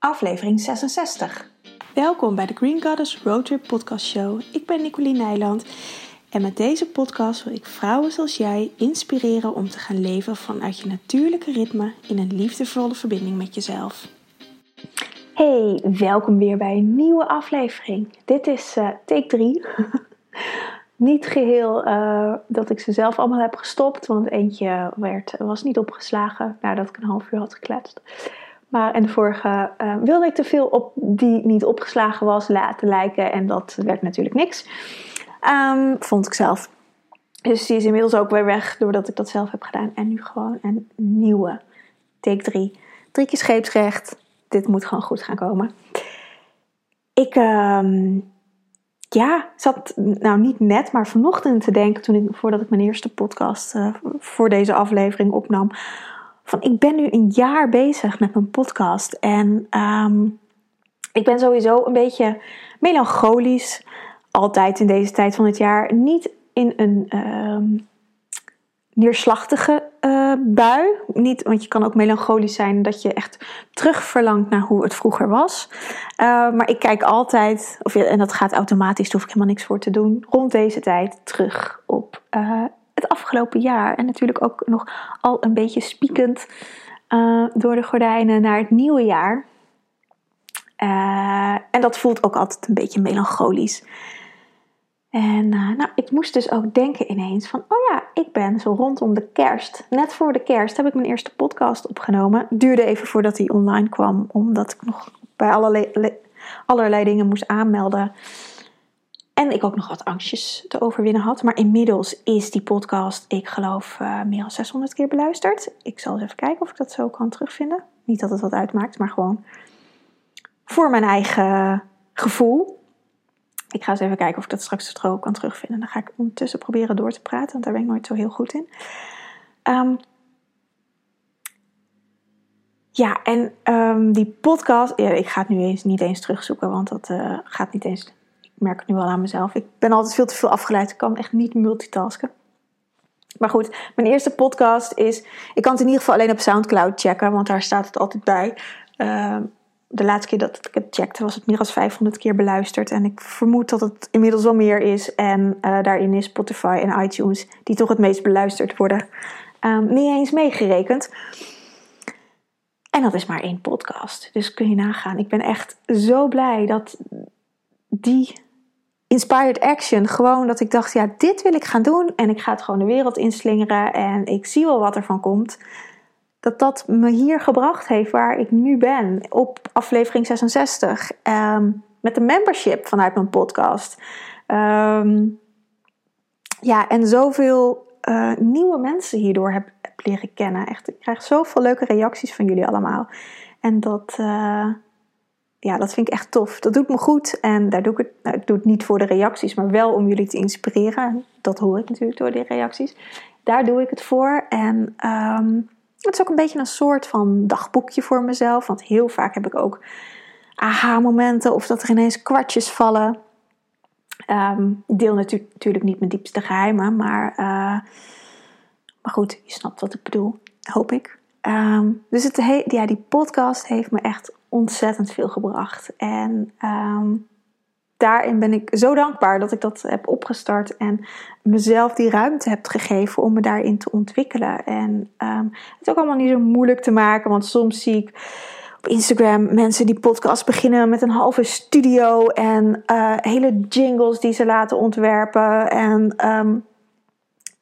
aflevering 66. Welkom bij de Green Goddess Roadtrip Podcast Show. Ik ben Nicoline Nijland en met deze podcast wil ik vrouwen zoals jij inspireren om te gaan leven vanuit je natuurlijke ritme in een liefdevolle verbinding met jezelf. Hey, welkom weer bij een nieuwe aflevering. Dit is uh, take 3. niet geheel uh, dat ik ze zelf allemaal heb gestopt, want eentje werd, was niet opgeslagen nadat ik een half uur had gekletst. Maar en de vorige uh, wilde ik te veel op die niet opgeslagen was laten lijken. En dat werd natuurlijk niks. Um, vond ik zelf. Dus die is inmiddels ook weer weg doordat ik dat zelf heb gedaan. En nu gewoon een nieuwe. Take 3. Drie keer scheepsrecht. Dit moet gewoon goed gaan komen. Ik um, ja, zat nou niet net, maar vanochtend te denken toen ik, voordat ik mijn eerste podcast uh, voor deze aflevering opnam van ik ben nu een jaar bezig met mijn podcast. En um, ik ben sowieso een beetje melancholisch. Altijd in deze tijd van het jaar. Niet in een um, neerslachtige uh, bui. Niet, want je kan ook melancholisch zijn dat je echt terug verlangt naar hoe het vroeger was. Uh, maar ik kijk altijd, of, en dat gaat automatisch, daar hoef ik helemaal niks voor te doen, rond deze tijd terug op uh, het afgelopen jaar. En natuurlijk ook nog al een beetje spiekend uh, door de gordijnen naar het nieuwe jaar. Uh, en dat voelt ook altijd een beetje melancholisch. En uh, nou, ik moest dus ook denken ineens van, oh ja, ik ben zo rondom de kerst. Net voor de kerst heb ik mijn eerste podcast opgenomen. Duurde even voordat hij online kwam, omdat ik nog bij allerlei, allerlei dingen moest aanmelden. En ik ook nog wat angstjes te overwinnen had. Maar inmiddels is die podcast, ik geloof, uh, meer dan 600 keer beluisterd. Ik zal eens even kijken of ik dat zo kan terugvinden. Niet dat het wat uitmaakt, maar gewoon voor mijn eigen gevoel. Ik ga eens even kijken of ik dat straks ook kan terugvinden. Dan ga ik ondertussen proberen door te praten, want daar ben ik nooit zo heel goed in. Um, ja, en um, die podcast, ik ga het nu eens, niet eens terugzoeken, want dat uh, gaat niet eens merk het nu wel aan mezelf. Ik ben altijd veel te veel afgeleid. Ik kan echt niet multitasken. Maar goed, mijn eerste podcast is. Ik kan het in ieder geval alleen op Soundcloud checken, want daar staat het altijd bij. Uh, de laatste keer dat ik het checkte, was het meer dan 500 keer beluisterd. En ik vermoed dat het inmiddels wel meer is. En uh, daarin is Spotify en iTunes, die toch het meest beluisterd worden, um, niet eens meegerekend. En dat is maar één podcast. Dus kun je nagaan. Ik ben echt zo blij dat die inspired action. Gewoon dat ik dacht, ja, dit wil ik gaan doen. En ik ga het gewoon de wereld inslingeren. En ik zie wel wat er van komt. Dat dat me hier gebracht heeft waar ik nu ben. Op aflevering 66. Um, met de membership vanuit mijn podcast. Um, ja, en zoveel uh, nieuwe mensen hierdoor heb, leren kennen. Echt, ik krijg zoveel leuke reacties van jullie allemaal. En dat... Uh, ja, dat vind ik echt tof. Dat doet me goed. En daar doe ik het, nou, ik doe het niet voor de reacties, maar wel om jullie te inspireren. Dat hoor ik natuurlijk door die reacties. Daar doe ik het voor. En um, het is ook een beetje een soort van dagboekje voor mezelf. Want heel vaak heb ik ook aha-momenten of dat er ineens kwartjes vallen. Um, ik deel natu natuurlijk niet mijn diepste geheimen, maar, uh, maar goed, je snapt wat ik bedoel, hoop ik. Um, dus het, ja, die podcast heeft me echt ontzettend veel gebracht. En um, daarin ben ik zo dankbaar dat ik dat heb opgestart en mezelf die ruimte heb gegeven om me daarin te ontwikkelen. En um, het is ook allemaal niet zo moeilijk te maken, want soms zie ik op Instagram mensen die podcast beginnen met een halve studio en uh, hele jingles die ze laten ontwerpen. En um,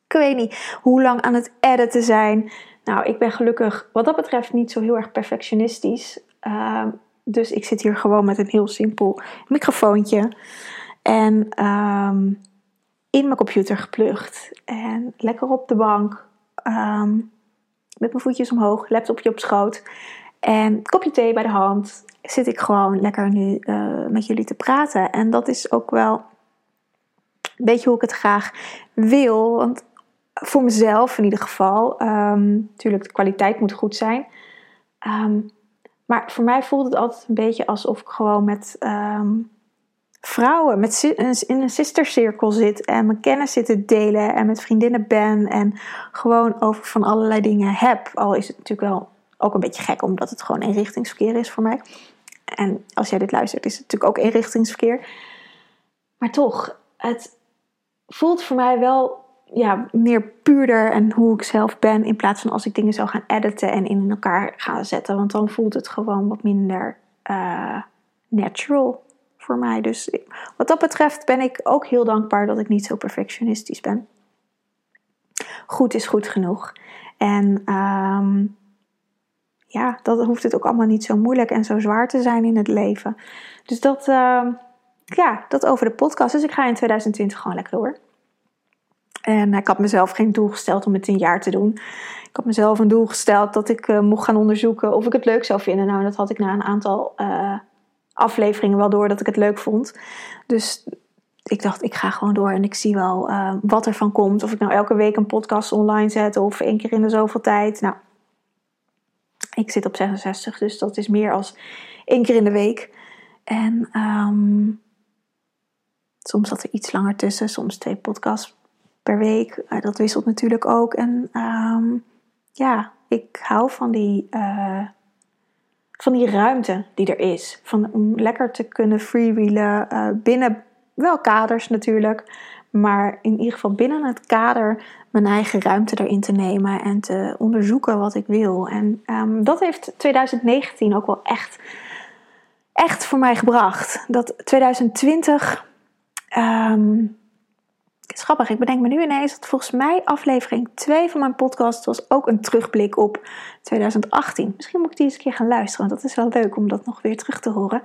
ik weet niet hoe lang aan het editen zijn. Nou, ik ben gelukkig wat dat betreft niet zo heel erg perfectionistisch. Uh, dus ik zit hier gewoon met een heel simpel microfoontje. En um, in mijn computer geplucht. En lekker op de bank. Um, met mijn voetjes omhoog, laptopje op schoot. En kopje thee bij de hand. Zit ik gewoon lekker nu uh, met jullie te praten. En dat is ook wel een beetje hoe ik het graag wil. Want voor mezelf in ieder geval. Natuurlijk, de kwaliteit moet goed zijn. Maar voor mij voelt het altijd een beetje alsof ik gewoon met um, vrouwen met, in een sistercirkel zit. En mijn kennis zit te delen. En met vriendinnen ben. En gewoon over van allerlei dingen heb. Al is het natuurlijk wel ook een beetje gek, omdat het gewoon eenrichtingsverkeer is voor mij. En als jij dit luistert, is het natuurlijk ook eenrichtingsverkeer. Maar toch, het voelt voor mij wel ja, meer puurder en hoe ik zelf ben. In plaats van als ik dingen zou gaan editen en in elkaar gaan zetten. Want dan voelt het gewoon wat minder uh, natural voor mij. Dus wat dat betreft ben ik ook heel dankbaar dat ik niet zo perfectionistisch ben. Goed is goed genoeg. En um, ja, dat hoeft het ook allemaal niet zo moeilijk en zo zwaar te zijn in het leven. Dus dat, uh, ja, dat over de podcast. Dus ik ga in 2020 gewoon lekker door. En ik had mezelf geen doel gesteld om het een jaar te doen. Ik had mezelf een doel gesteld dat ik uh, mocht gaan onderzoeken of ik het leuk zou vinden. Nou, dat had ik na een aantal uh, afleveringen wel door dat ik het leuk vond. Dus ik dacht, ik ga gewoon door en ik zie wel uh, wat er van komt. Of ik nou elke week een podcast online zet of één keer in de zoveel tijd. Nou, ik zit op 66, dus dat is meer als één keer in de week. En um, soms zat er iets langer tussen, soms twee podcasts per week. Uh, dat wisselt natuurlijk ook. En um, ja, ik hou van die, uh, van die ruimte die er is. Van, om lekker te kunnen freewheelen uh, binnen wel kaders natuurlijk. Maar in ieder geval binnen het kader mijn eigen ruimte erin te nemen en te onderzoeken wat ik wil. En um, dat heeft 2019 ook wel echt, echt voor mij gebracht. Dat 2020. Um, het is grappig, ik bedenk me nu ineens dat volgens mij aflevering 2 van mijn podcast was ook een terugblik op 2018. Misschien moet ik die eens een keer gaan luisteren, want dat is wel leuk om dat nog weer terug te horen.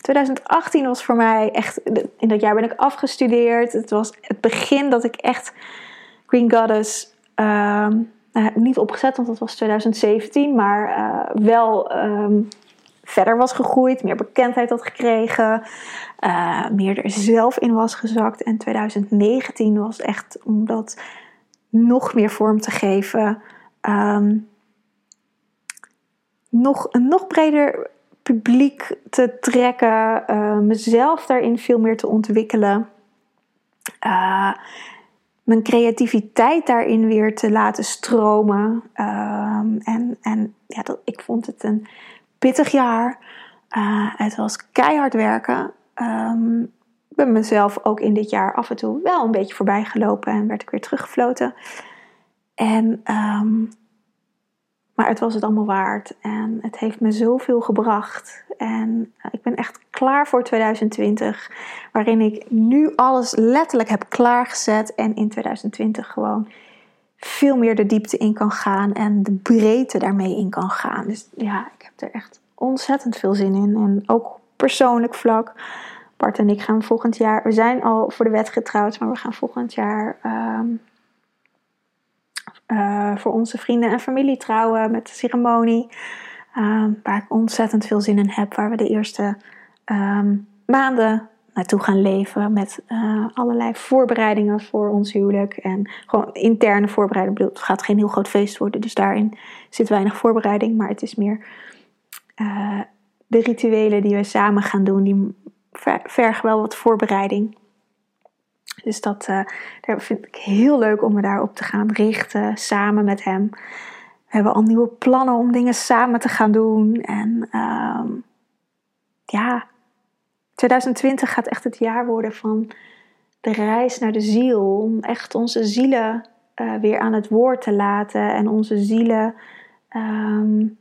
2018 was voor mij echt, in dat jaar ben ik afgestudeerd. Het was het begin dat ik echt Green Goddess, uh, niet opgezet, want dat was 2017, maar uh, wel um, verder was gegroeid, meer bekendheid had gekregen, uh, meer er zelf in was gezakt. En 2019 was echt om dat nog meer vorm te geven, um, nog, een nog breder publiek te trekken, uh, mezelf daarin veel meer te ontwikkelen. Uh, mijn creativiteit daarin weer te laten stromen. Um, en en ja, dat, ik vond het een pittig jaar. Uh, het was keihard werken. Ik ben mezelf ook in dit jaar af en toe wel een beetje voorbij gelopen en werd ik weer teruggefloten. En um, maar het was het allemaal waard en het heeft me zoveel gebracht. En eh, ik ben echt klaar voor 2020, waarin ik nu alles letterlijk heb klaargezet en in 2020 gewoon veel meer de diepte in kan gaan en de breedte daarmee in kan gaan. Dus ja, ik heb er echt ontzettend veel zin in. En ook persoonlijk vlak. Bart en ik gaan volgend jaar, we zijn al voor de wet getrouwd, maar we gaan volgend jaar um, uh, voor onze vrienden en familie trouwen met de ceremonie. Um, waar ik ontzettend veel zin in heb. Waar we de eerste um, maanden naartoe gaan leven. Met uh, allerlei voorbereidingen voor ons huwelijk. En gewoon interne voorbereidingen. Het gaat geen heel groot feest worden. Dus daarin zit weinig voorbereiding. Maar het is meer uh, de rituelen die we samen gaan doen. Die vergen wel wat voorbereiding. Dus dat uh, daar vind ik heel leuk om me daarop te gaan richten, samen met hem. We hebben al nieuwe plannen om dingen samen te gaan doen. En um, ja, 2020 gaat echt het jaar worden van de reis naar de ziel. Om echt onze zielen uh, weer aan het woord te laten en onze zielen um,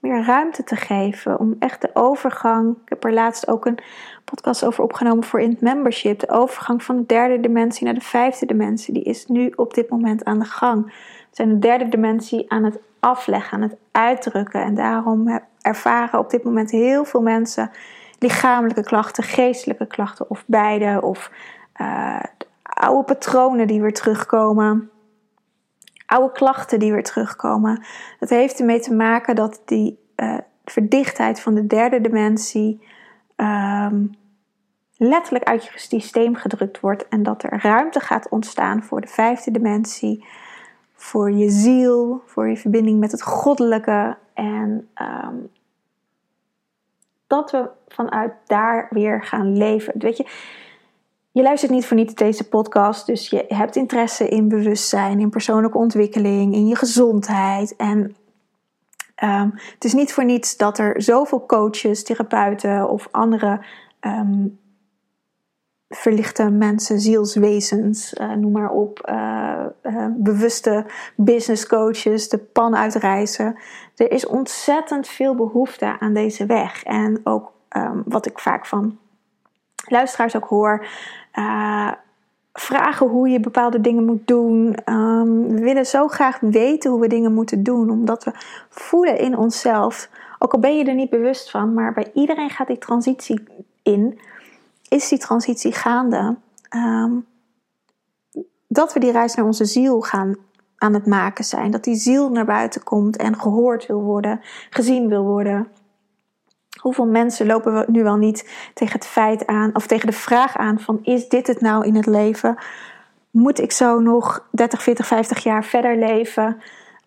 meer ruimte te geven. Om echt de overgang. Ik heb er laatst ook een podcast over opgenomen voor Int Membership. De overgang van de derde dimensie naar de vijfde dimensie. Die is nu op dit moment aan de gang. We zijn de derde dimensie aan het afleggen, aan het uitdrukken. En daarom ervaren op dit moment heel veel mensen lichamelijke klachten, geestelijke klachten of beide. Of uh, oude patronen die weer terugkomen oude klachten die weer terugkomen. Dat heeft ermee te maken dat die uh, verdichtheid van de derde dimensie um, letterlijk uit je systeem gedrukt wordt en dat er ruimte gaat ontstaan voor de vijfde dimensie, voor je ziel, voor je verbinding met het goddelijke en um, dat we vanuit daar weer gaan leven. Weet je, je luistert niet voor niet deze podcast, dus je hebt interesse in bewustzijn, in persoonlijke ontwikkeling, in je gezondheid. En Ehm, het is niet voor niets dat er zoveel coaches, therapeuten of andere ehm, verlichte mensen, zielswezens, uh, noem maar op, uh, uh, bewuste business coaches, de pan uitreizen. Er is ontzettend veel behoefte aan deze weg. En ook um, wat ik vaak van luisteraars ook hoor, vragen hoe je bepaalde dingen moet doen. Um, we willen zo graag weten hoe we dingen moeten doen, omdat we voelen in onszelf, ook al ben je er niet bewust van, maar bij iedereen gaat die transitie in is die transitie gaande. Ehm, dat we die reis naar onze ziel gaan aan het maken zijn. Dat die ziel naar buiten komt en gehoord wil worden, gezien wil worden. Hoeveel mensen lopen we nu wel niet tegen het feit aan, of tegen de vraag aan: van is dit het nou in het leven? Moet ik zo nog 30, 40, 50 jaar verder leven?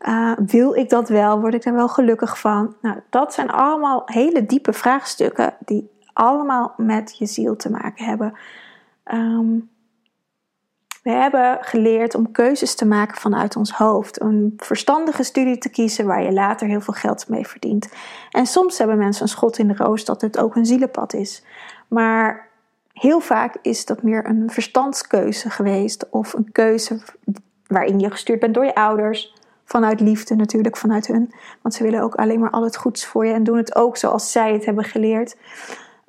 Uh, wil ik dat wel? Word ik er wel gelukkig van? Nou, dat zijn allemaal hele diepe vraagstukken die allemaal met je ziel te maken hebben. Um, we hebben geleerd om keuzes te maken vanuit ons hoofd. Een verstandige studie te kiezen waar je later heel veel geld mee verdient. En soms hebben mensen een schot in de roos dat het ook een zielenpad is. Maar heel vaak is dat meer een verstandskeuze geweest. Of een keuze waarin je gestuurd bent door je ouders. Vanuit liefde natuurlijk, vanuit hun. Want ze willen ook alleen maar al het goeds voor je en doen het ook zoals zij het hebben geleerd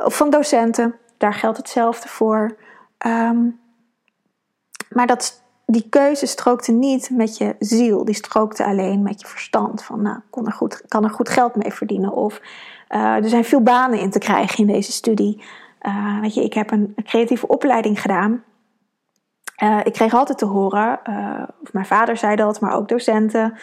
van docenten, daar geldt hetzelfde voor. Um, maar dat, die keuze strookte niet met je ziel, die strookte alleen met je verstand. Van, nou, kon er goed, kan er goed geld mee verdienen? Of uh, er zijn veel banen in te krijgen in deze studie. Uh, weet je, ik heb een, creatieve opleiding gedaan. Uh, ik kreeg altijd te horen, of mijn vader zei dat, maar ook docenten.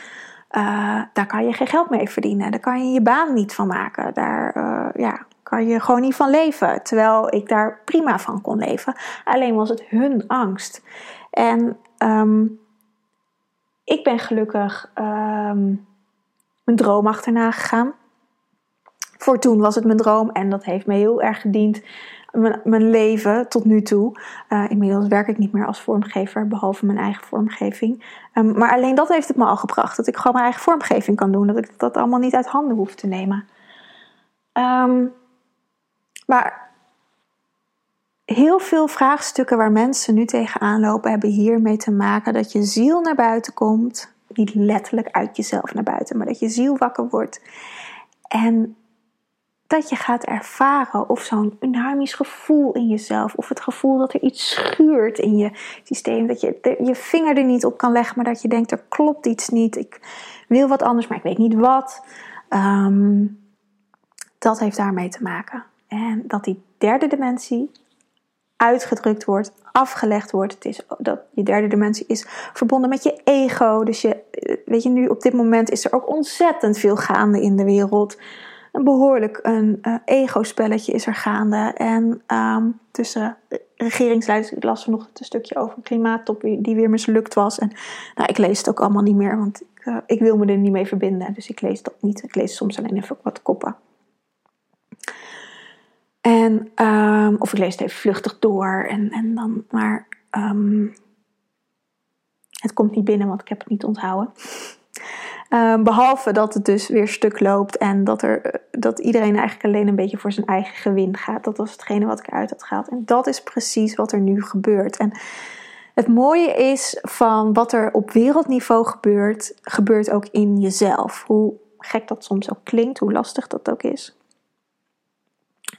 daar kan je geen geld mee verdienen. Daar kan je je baan niet van maken. Daar, ja, kan je gewoon niet van leven. Terwijl ik daar prima van kon leven. Alleen was het hun angst. En ehm, ik ben gelukkig um, mijn droom achterna gegaan. Voor toen was het mijn droom en dat heeft me heel erg gediend. Mijn, mijn leven tot nu toe. Uh, inmiddels werk ik niet meer als vormgever, behalve mijn eigen vormgeving. Um, maar alleen dat heeft het me al gebracht. Dat ik gewoon mijn eigen vormgeving kan doen. Dat ik dat allemaal niet uit handen hoef te nemen. Maar heel veel vraagstukken waar mensen nu tegenaan lopen, hebben hiermee te maken dat je ziel naar buiten komt. Niet letterlijk uit jezelf naar buiten, maar dat je ziel wakker wordt. En dat je gaat ervaren of zo'n dynamisch gevoel in jezelf, of het gevoel dat er iets schuurt in je systeem, dat je je vinger er niet op kan leggen, maar dat je denkt er klopt iets niet, ik wil wat anders, maar ik weet niet wat. Ehm, dat heeft daarmee te maken. En dat die derde dimensie uitgedrukt wordt, afgelegd wordt. Het is, dat je derde dimensie is verbonden met je ego. Dus je, weet je, nu op dit moment is er ook ontzettend veel gaande in de wereld. Een behoorlijk een uh, ego-spelletje is er gaande. En um, tussen regeringsleiders, ik las nog een stukje over een klimaattop die weer mislukt was. En nou, ik lees het ook allemaal niet meer, want ik, ik wil me er niet mee verbinden. Dus ik lees dat niet. Ik lees soms alleen even wat koppen. En, um, of ik lees het even vluchtig door. En, en dan, maar um, het komt niet binnen, want ik heb het niet onthouden. Um, behalve dat het dus weer stuk loopt en dat, er, dat iedereen eigenlijk alleen een beetje voor zijn eigen gewin gaat. Dat was hetgene wat ik eruit had gehaald. En dat is precies wat er nu gebeurt. En het mooie is van wat er op wereldniveau gebeurt, gebeurt ook in jezelf. Hoe gek dat soms ook klinkt, hoe lastig dat ook is.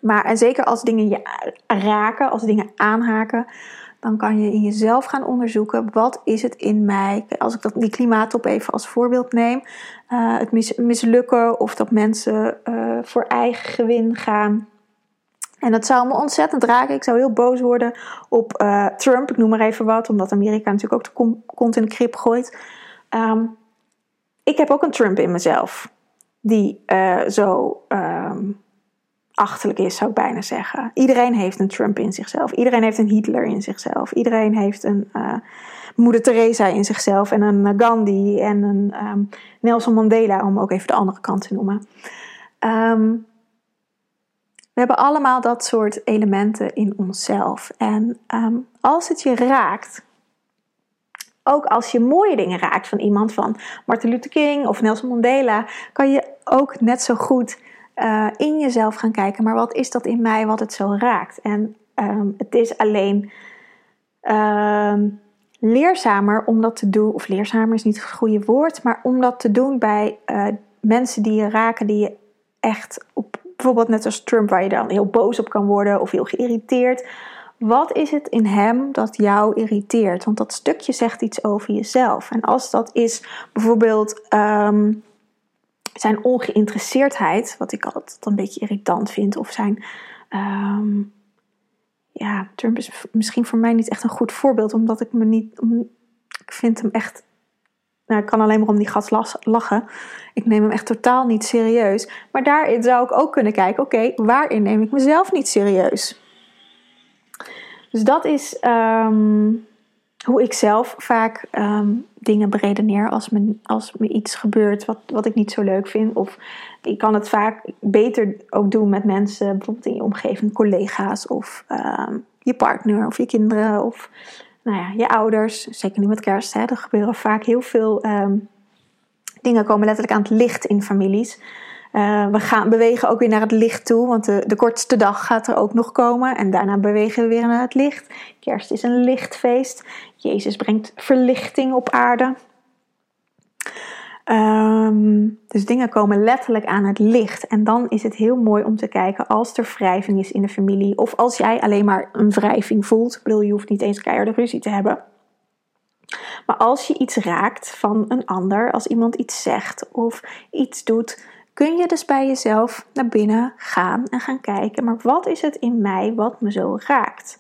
Maar en zeker als dingen je raken, als dingen aanhaken, dan kan je in jezelf gaan onderzoeken wat is het in mij. Als ik dat, die klimaattop even als voorbeeld neem, uh, het mislukken of dat mensen uh, voor eigen gewin gaan. En dat zou me ontzettend raken. Ik zou heel boos worden op uh, Trump, ik noem maar even wat, omdat Amerika natuurlijk ook de kont in de krip gooit. Um, ik heb ook een Trump in mezelf, die zo. Um, achterlijk is, zou ik bijna zeggen. Iedereen heeft een Trump in zichzelf. Iedereen heeft een Hitler in zichzelf. Iedereen heeft een uh, Moeder Teresa in zichzelf. En een Gandhi en een um, Nelson Mandela, om ook even de andere kant te noemen. Um, we hebben allemaal dat soort elementen in onszelf. En um, als het je raakt, ook als je mooie dingen raakt van iemand, van Martin Luther King of Nelson Mandela, kan je ook net zo goed uh, in jezelf gaan kijken. Maar wat is dat in mij wat het zo raakt? En um, het is alleen um, leerzamer om dat te doen, of leerzamer is niet het goede woord, maar om dat te doen bij uh, mensen die je raken, die je echt op, bijvoorbeeld net als Trump, waar je dan heel boos op kan worden of heel geïrriteerd. Wat is het in hem dat jou irriteert? Want dat stukje zegt iets over jezelf. En als dat is bijvoorbeeld um, zijn ongeïnteresseerdheid, wat ik altijd een beetje irritant vind, of zijn. Um, ja, Trump is misschien voor mij niet echt een goed voorbeeld, omdat ik me niet. ik vind hem echt. Nou, ik kan alleen maar om die gas lachen. Ik neem hem echt totaal niet serieus. Maar daarin zou ik ook kunnen kijken: oké, waarin neem ik mezelf niet serieus? Dus dat is um, hoe ik zelf vaak um, dingen beredeneer als me, als me iets gebeurt wat, wat ik niet zo leuk vind. Of ik kan het vaak beter ook doen met mensen, bijvoorbeeld in je omgeving, collega's of um, je partner of je kinderen of nou ja, je ouders. Zeker nu met kerst, hè, er gebeuren vaak heel veel dingen komen letterlijk aan het licht in families. Uh, we gaan bewegen ook weer naar het licht toe, want de, de, kortste dag gaat er ook nog komen. En daarna bewegen we weer naar het licht. Kerst is een lichtfeest. Jezus brengt verlichting op aarde. Um, dus dingen komen letterlijk aan het licht. En dan is het heel mooi om te kijken als er wrijving is in de familie. Of als jij alleen maar een wrijving voelt. Ik bedoel, je hoeft niet eens keiharde ruzie te hebben. Maar als je iets raakt van een ander, als iemand iets zegt of iets doet kun je dus bij jezelf naar binnen gaan en gaan kijken, maar wat is het in mij wat me zo raakt?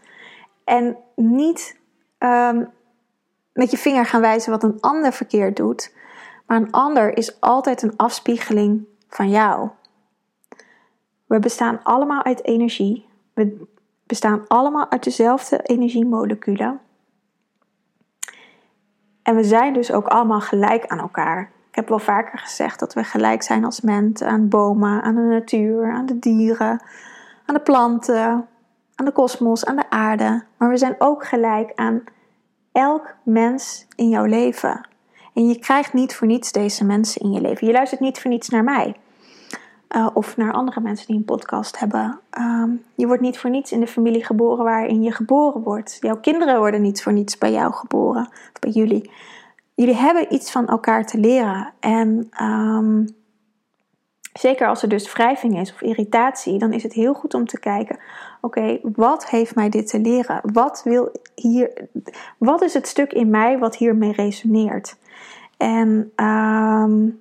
En niet um, met je vinger gaan wijzen wat een ander verkeerd doet, maar een ander is altijd een afspiegeling van jou. We bestaan allemaal uit energie. We bestaan allemaal uit dezelfde energiemoleculen. En we zijn dus ook allemaal gelijk aan elkaar heb wel vaker gezegd dat we gelijk zijn als mensen aan bomen, aan de natuur, aan de dieren, aan de planten, aan de kosmos, aan de aarde. Maar we zijn ook gelijk aan elk mens in jouw leven. En je krijgt niet voor niets deze mensen in je leven. Je luistert niet voor niets naar mij. Uh, of naar andere mensen die een podcast hebben. Um, je wordt niet voor niets in de familie geboren waarin je geboren wordt. Jouw kinderen worden niet voor niets bij jou geboren. Of bij jullie jullie hebben iets van elkaar te leren. En um, zeker als er dus wrijving is of irritatie, dan is het heel goed om te kijken: oké, wat heeft mij dit te leren? Wat, wil hier, wat is het stuk in mij wat hiermee resoneert? En um,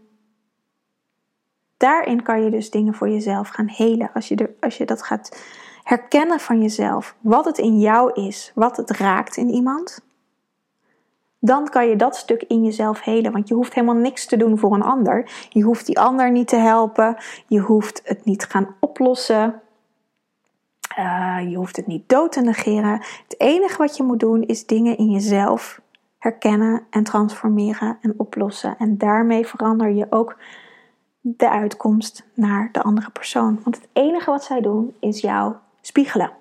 daarin kan je dus dingen voor jezelf gaan helen. Als je, er, als je dat gaat herkennen van jezelf, wat het in jou is, wat het raakt in iemand dan kan je dat stuk in jezelf helen. Want je hoeft helemaal niks te doen voor een ander. Je hoeft die ander niet te helpen. Je hoeft het niet gaan oplossen. Uh, je hoeft het niet dood te negeren. Het enige wat je moet doen is dingen in jezelf herkennen en transformeren en oplossen. En daarmee verander je ook de uitkomst naar de andere persoon. Want het enige wat zij doen is jou spiegelen.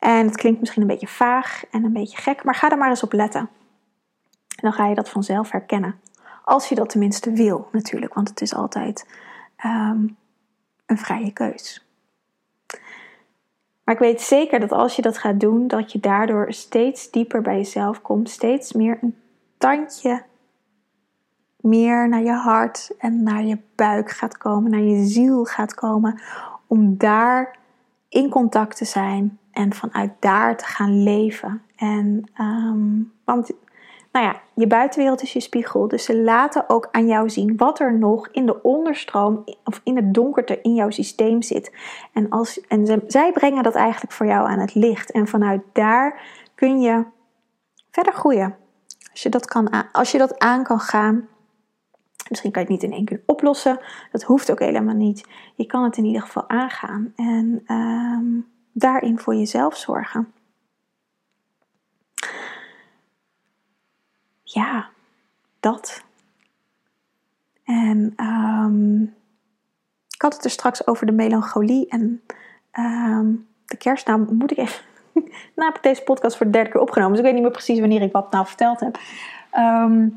En het klinkt misschien een beetje vaag en een beetje gek, maar ga er maar eens op letten. En dan ga je dat vanzelf herkennen. Als je dat tenminste wil, natuurlijk, want het is altijd um, een vrije keus. Maar ik weet zeker dat als je dat gaat doen, dat je daardoor steeds dieper bij jezelf komt, steeds meer een tandje meer naar je hart en naar je buik gaat komen, naar je ziel gaat komen, om daar in contact te zijn en vanuit daar te gaan leven. En, um, want nou ja, je buitenwereld is je spiegel. Dus ze laten ook aan jou zien wat er nog in de onderstroom of in het donkerte in jouw systeem zit. En, als, en zij brengen dat eigenlijk voor jou aan het licht. En vanuit daar kun je verder groeien. Als je dat, kan, als je dat aan kan gaan. Misschien kan je het niet in één keer oplossen. Dat hoeft ook helemaal niet. Je kan het in ieder geval aangaan. En um, daarin voor jezelf zorgen. Ja, dat. En um, ik had het er straks over de melancholie en um, de kerst. Nou, moet ik even, nou heb deze podcast voor de derde keer opgenomen. Dus ik weet niet meer precies wanneer ik wat nou verteld heb. Ehm,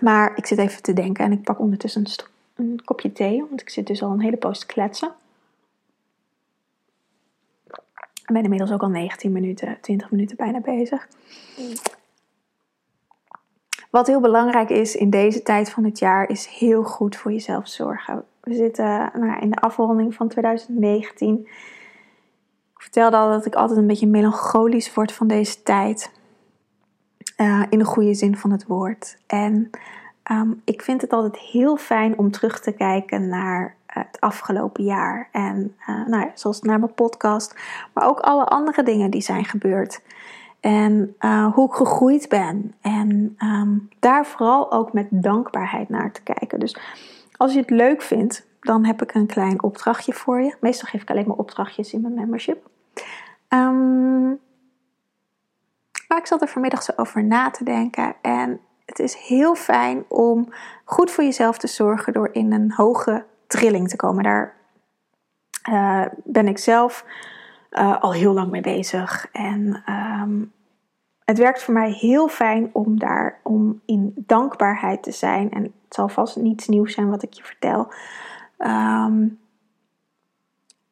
maar ik zit even te denken en ik pak ondertussen een, een kopje thee. Want ik zit dus al een hele poos te kletsen. Ik ben inmiddels ook al 19 minuten, 20 minuten bijna bezig. Wat heel belangrijk is in deze tijd van het jaar, is heel goed voor jezelf zorgen. We zitten nou, in de afronding van 2019. Ik vertelde al dat ik altijd een beetje melancholisch word van deze tijd. Uh, in de goede zin van het woord. En um, ik vind het altijd heel fijn om terug te kijken naar het afgelopen jaar. En uh, nou, zoals naar mijn podcast, maar ook alle andere dingen die zijn gebeurd. En uh, hoe ik gegroeid ben. En um, daar vooral ook met dankbaarheid naar te kijken. Dus als je het leuk vindt, dan heb ik een klein opdrachtje voor je. Meestal geef ik alleen maar opdrachtjes in mijn membership. Um, maar ik zat er vanmiddag zo over na te denken. En het is heel fijn om goed voor jezelf te zorgen door in een hoge trilling te komen. Daar uh, ben ik zelf uh, al heel lang mee bezig. En um, het werkt voor mij heel fijn om daar om in dankbaarheid te zijn. En het zal vast niets nieuws zijn wat ik je vertel. Um,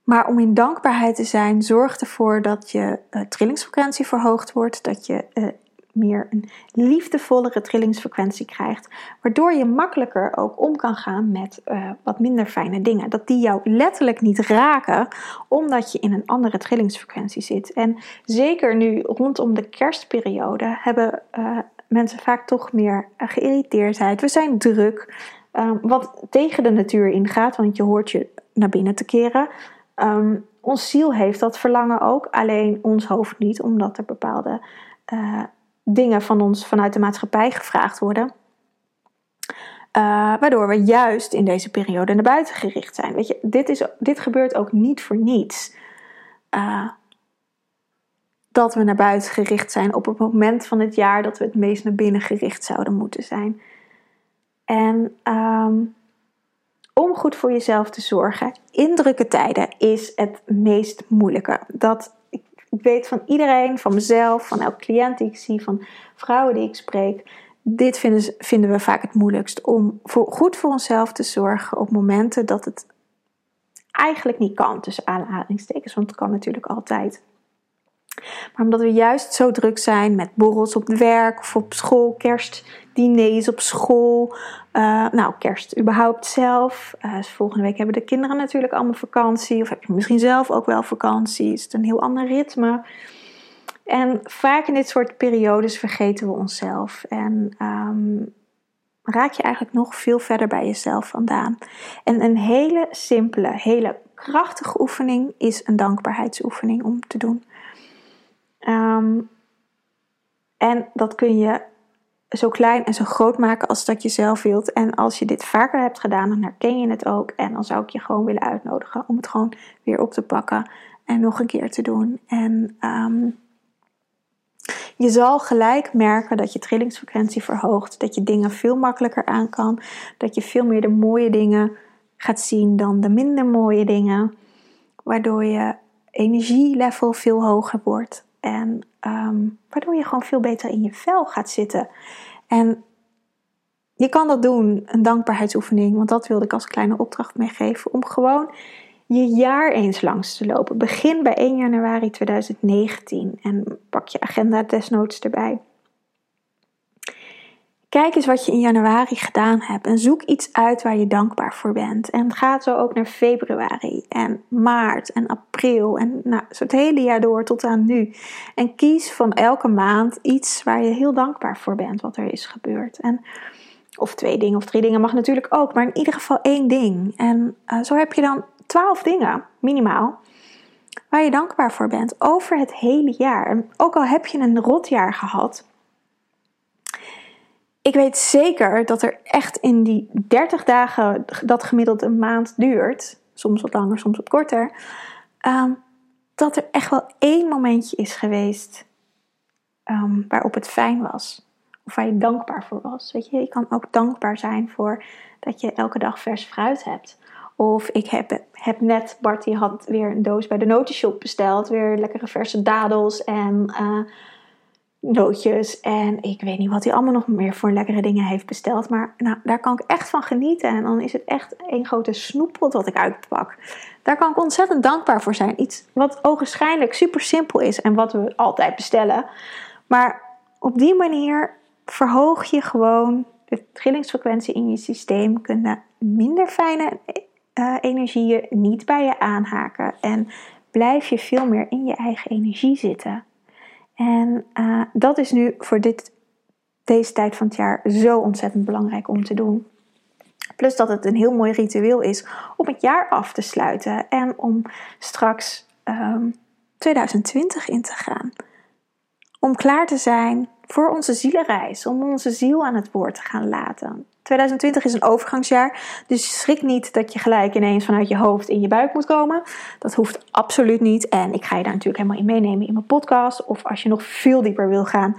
maar om in dankbaarheid te zijn, zorgt ervoor dat je uh, trillingsfrequentie verhoogd wordt. Dat je uh, meer een liefdevollere trillingsfrequentie krijgt. Waardoor je makkelijker ook om kan gaan met uh, wat minder fijne dingen. Dat die jou letterlijk niet raken, omdat je in een andere trillingsfrequentie zit. En zeker nu rondom de kerstperiode hebben uh, mensen vaak toch meer geïrriteerdheid. We zijn druk. Uh, wat tegen de natuur ingaat, want je hoort je naar binnen te keren. Um, ons ziel heeft dat verlangen ook, alleen ons hoofd niet, omdat er bepaalde dingen van ons vanuit de maatschappij gevraagd worden. Uh, waardoor we juist in deze periode naar buiten gericht zijn. Weet je, dit, is, dit gebeurt ook niet voor niets. Uh, dat we naar buiten gericht zijn op het moment van het jaar dat we het meest naar binnen gericht zouden moeten zijn. En um, om goed voor jezelf te zorgen in drukke tijden is het meest moeilijke. Dat ik, weet van iedereen, van mezelf, van elke cliënt die ik zie, van vrouwen die ik spreek. Dit vinden, vinden we vaak het moeilijkst. Om goed voor onszelf te zorgen op momenten dat het eigenlijk niet kan, tussen aanhalingstekens. Want het kan natuurlijk altijd. Maar omdat we juist zo druk zijn met borrels op werk of op school, kerstdiners op school, uh, nou kerst überhaupt zelf. Uh, dus volgende week hebben de kinderen natuurlijk allemaal vakantie, of heb je misschien zelf ook wel vakantie, is het een heel ander ritme. En vaak in dit soort periodes vergeten we onszelf en um, raak je eigenlijk nog veel verder bij jezelf vandaan. En een hele simpele, hele krachtige oefening is een dankbaarheidsoefening om te doen. Um, en dat kun je zo klein en zo groot maken als dat je zelf wilt. En als je dit vaker hebt gedaan, dan herken je het ook. En dan zou ik je gewoon willen uitnodigen om het gewoon weer op te pakken en nog een keer te doen. En um, je zal gelijk merken dat je trillingsfrequentie verhoogt, dat je dingen veel makkelijker aan kan, dat je veel meer de mooie dingen gaat zien dan de minder mooie dingen, waardoor je energielevel veel hoger wordt. En um, waardoor je gewoon veel beter in je vel gaat zitten. En je kan dat doen, een dankbaarheidsoefening, want dat wilde ik als kleine opdracht meegeven. Om gewoon je jaar eens langs te lopen. Begin bij 1 januari 2019 en pak je agenda desnoods erbij. Kijk eens wat je in januari gedaan hebt en zoek iets uit waar je dankbaar voor bent. En ga zo ook naar februari en maart en april en nou, zo het hele jaar door tot aan nu. En kies van elke maand iets waar je heel dankbaar voor bent wat er is gebeurd. En, of twee dingen of drie dingen mag natuurlijk ook, maar in ieder geval één ding. En uh, zo heb je dan twaalf dingen, minimaal, waar je dankbaar voor bent over het hele jaar. En ook al heb je een rotjaar gehad ik weet zeker dat er echt in die 30 dagen dat gemiddeld een maand duurt, soms wat langer, soms wat korter, um, dat er echt wel één momentje is geweest um, waarop het fijn was. Of waar je dankbaar voor was. Weet je, je kan ook dankbaar zijn voor dat je elke dag vers fruit hebt. Of ik heb, heb net, Bart die had weer een doos bij de notenshop besteld. Weer lekkere verse dadels en uh, nootjes. En ik weet niet wat hij allemaal nog meer voor lekkere dingen heeft besteld. Maar nou, daar kan ik echt van genieten. En dan is het echt een grote snoeppot wat ik uitpak. Daar kan ik ontzettend dankbaar voor zijn. Iets wat ogenschijnlijk super simpel is en wat we altijd bestellen. Maar op die manier verhoog je gewoon de trillingsfrequentie in je systeem. Kunnen minder fijne uh, energieën niet bij je aanhaken. En blijf je veel meer in je eigen energie zitten. En uh, dat is nu voor dit, deze tijd van het jaar zo ontzettend belangrijk om te doen. Plus dat het een heel mooi ritueel is om het jaar af te sluiten en om straks um, ehm, 2020 in te gaan. Om klaar te zijn voor onze zielenreis, om onze ziel aan het woord te gaan laten. 2020 is een overgangsjaar, dus schrik niet dat je gelijk ineens vanuit je hoofd in je buik moet komen. Dat hoeft absoluut niet. En ik ga je daar natuurlijk helemaal in meenemen in mijn podcast. Of als je nog veel dieper wil gaan,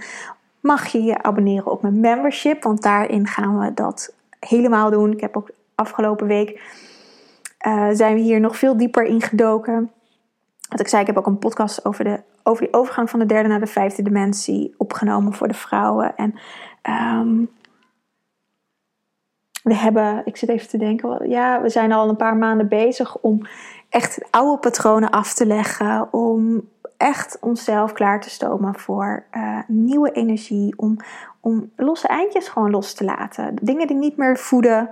mag je je abonneren op mijn membership, want daarin gaan we dat helemaal doen. Ik heb ook afgelopen week uh, zijn we hier nog veel dieper in gedoken. Wat ik zei, ik heb ook een podcast over, de, over overgang van de derde naar de vijfde dimensie opgenomen voor de vrouwen. En um, we hebben, ik zit even te denken, ja, we zijn al een paar maanden bezig om echt oude patronen af te leggen. Om echt onszelf klaar te stomen voor uh, nieuwe energie. Om, om losse eindjes gewoon los te laten. Dingen die niet meer voeden.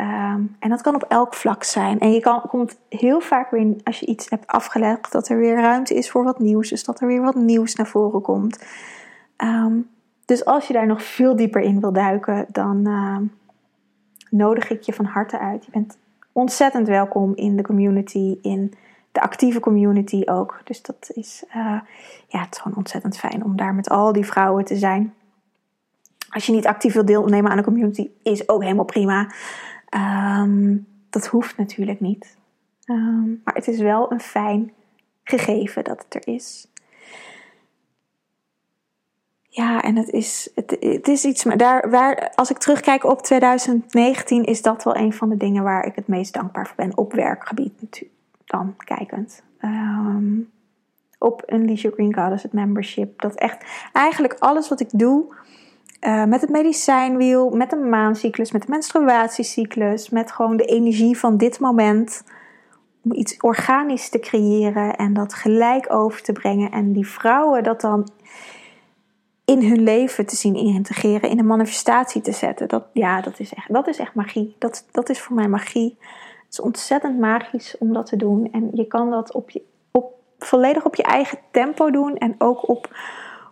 Um, en dat kan op elk vlak zijn. En je kan, komt heel vaak weer, als je iets hebt afgelegd, dat er weer ruimte is voor wat nieuws. Dus dat er weer wat nieuws naar voren komt. Um, dus als je daar nog veel dieper in wil duiken, dan, uh, nodig ik je van harte uit. Je bent ontzettend welkom in de community, in de actieve community ook. Dus dat is, uh, ja, het is gewoon ontzettend fijn om daar met al die vrouwen te zijn. Als je niet actief wilt deelnemen aan de community, is ook helemaal prima. Um, dat hoeft natuurlijk niet. Um, maar het is wel een fijn gegeven dat het er is. Ja, en het is, het, het is iets. Maar daar, waar, als ik terugkijk op 2019, is dat wel een van de dingen waar ik het meest dankbaar voor ben. Op werkgebied dan kijkend. Um, op Unleash Your Green Goddess, het membership. Dat echt eigenlijk alles wat ik doe. Uh, met het medicijnwiel, met de maancyclus, met de menstruatiecyclus, met gewoon de energie van dit moment. Om iets organisch te creëren en dat gelijk over te brengen. En die vrouwen dat dan in hun leven te zien integreren, in een manifestatie te zetten. Dat, ja, dat is echt, dat is echt magie. Dat, dat is voor mij magie. Het is ontzettend magisch om dat te doen. En je kan dat op je, op, volledig op je eigen tempo doen. En ook op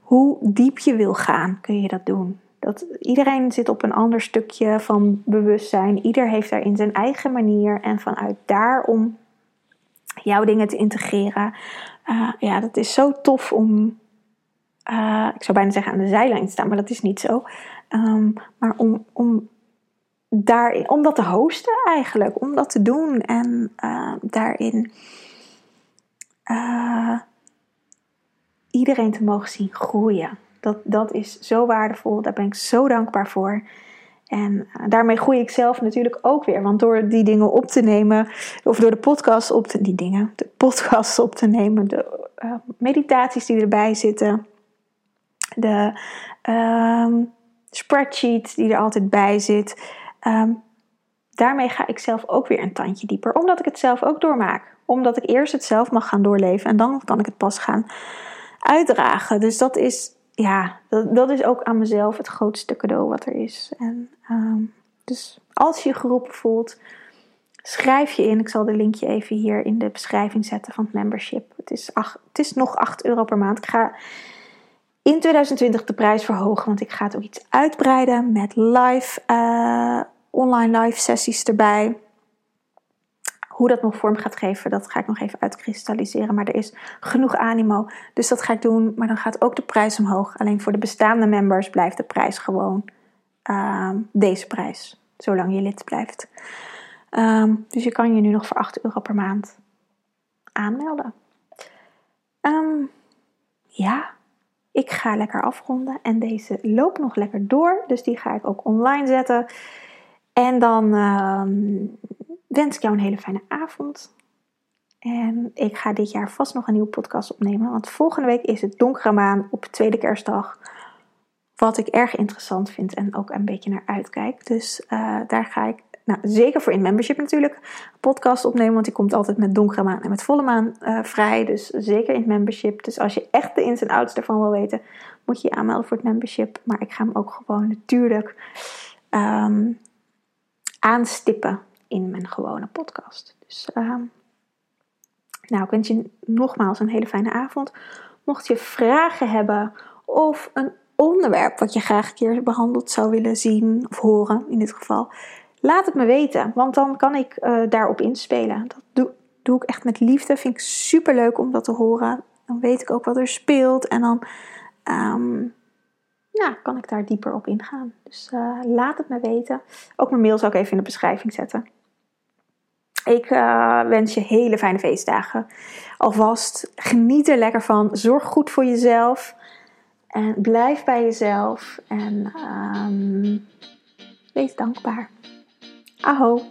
hoe diep je wil gaan, kun je dat doen. Dat, iedereen zit op een ander stukje van bewustzijn. Ieder heeft daarin zijn eigen manier. En vanuit daar om jouw dingen te integreren. Uh, ja, dat is zo tof om, uh, ik zou bijna zeggen aan de zijlijn staan, maar dat is niet zo. Um, maar om, om, daarin, om dat te hosten eigenlijk, om dat te doen en uh, daarin uh, iedereen te mogen zien groeien. Dat, dat is zo waardevol, daar ben ik zo dankbaar voor. En daarmee groei ik zelf natuurlijk ook weer. Want door die dingen op te nemen, of door de podcast op te die dingen, de podcasts op te nemen, de meditaties die erbij zitten, de um, spreadsheet die er altijd bij zit. Um, daarmee ga ik zelf ook weer een tandje dieper, omdat ik het zelf ook doormaak. Omdat ik eerst het zelf mag gaan doorleven en dan kan ik het pas gaan uitdragen. Dus dat is, ja, dat, dat is ook aan mezelf het grootste cadeau wat er is. En, um, dus als je je geroepen voelt, schrijf je in. Ik zal de linkje even hier in de beschrijving zetten van het membership. Het is, ach, het is nog 8 euro per maand. Ik ga in 2020 de prijs verhogen. Want ik ga het ook iets uitbreiden met live, uh, online live sessies erbij. Hoe dat nog vorm gaat geven, dat ga ik nog even uitkristalliseren. Maar er is genoeg animo. Dus dat ga ik doen. Maar dan gaat ook de prijs omhoog. Alleen voor de bestaande members blijft de prijs gewoon uh, deze prijs. Zolang je lid blijft. Um, dus je kan je nu nog voor 8 euro per maand aanmelden. Um, ja, ik ga lekker afronden en deze loopt nog lekker door. Dus die ga ik ook online zetten. En dan, uh, wens ik jou een hele fijne avond. En ik ga dit jaar vast nog een nieuwe podcast opnemen. Want volgende week is het donkere maan op tweede kerstdag. Wat ik erg interessant vind en ook een beetje naar uitkijk. Dus uh, daar ga ik nou, zeker voor in membership natuurlijk podcast opnemen. Want die komt altijd met donkere maan en met volle maan uh, vrij. Dus zeker in membership. Dus als je echt de ins en outs ervan wil weten, moet je je aanmelden voor het membership. Maar ik ga hem ook gewoon natuurlijk um, aanstippen in mijn gewone podcast. Dus um, nou, ik wens je nogmaals een hele fijne avond. Mocht je vragen hebben of een onderwerp wat je graag een keer behandeld zou willen zien of horen in dit geval, laat het me weten, want dan kan ik uh, daarop inspelen. Dat doe, doe ik echt met liefde. Vind ik super leuk om dat te horen. Dan weet ik ook wat er speelt en dan ja, kan ik daar dieper op ingaan. Dus uh, laat het me weten. Ook mijn mail zal ik even in de beschrijving zetten. Ik uh, wens je hele fijne feestdagen. Alvast geniet er lekker van. Zorg goed voor jezelf. En blijf bij jezelf. En um, wees dankbaar. Ahoj!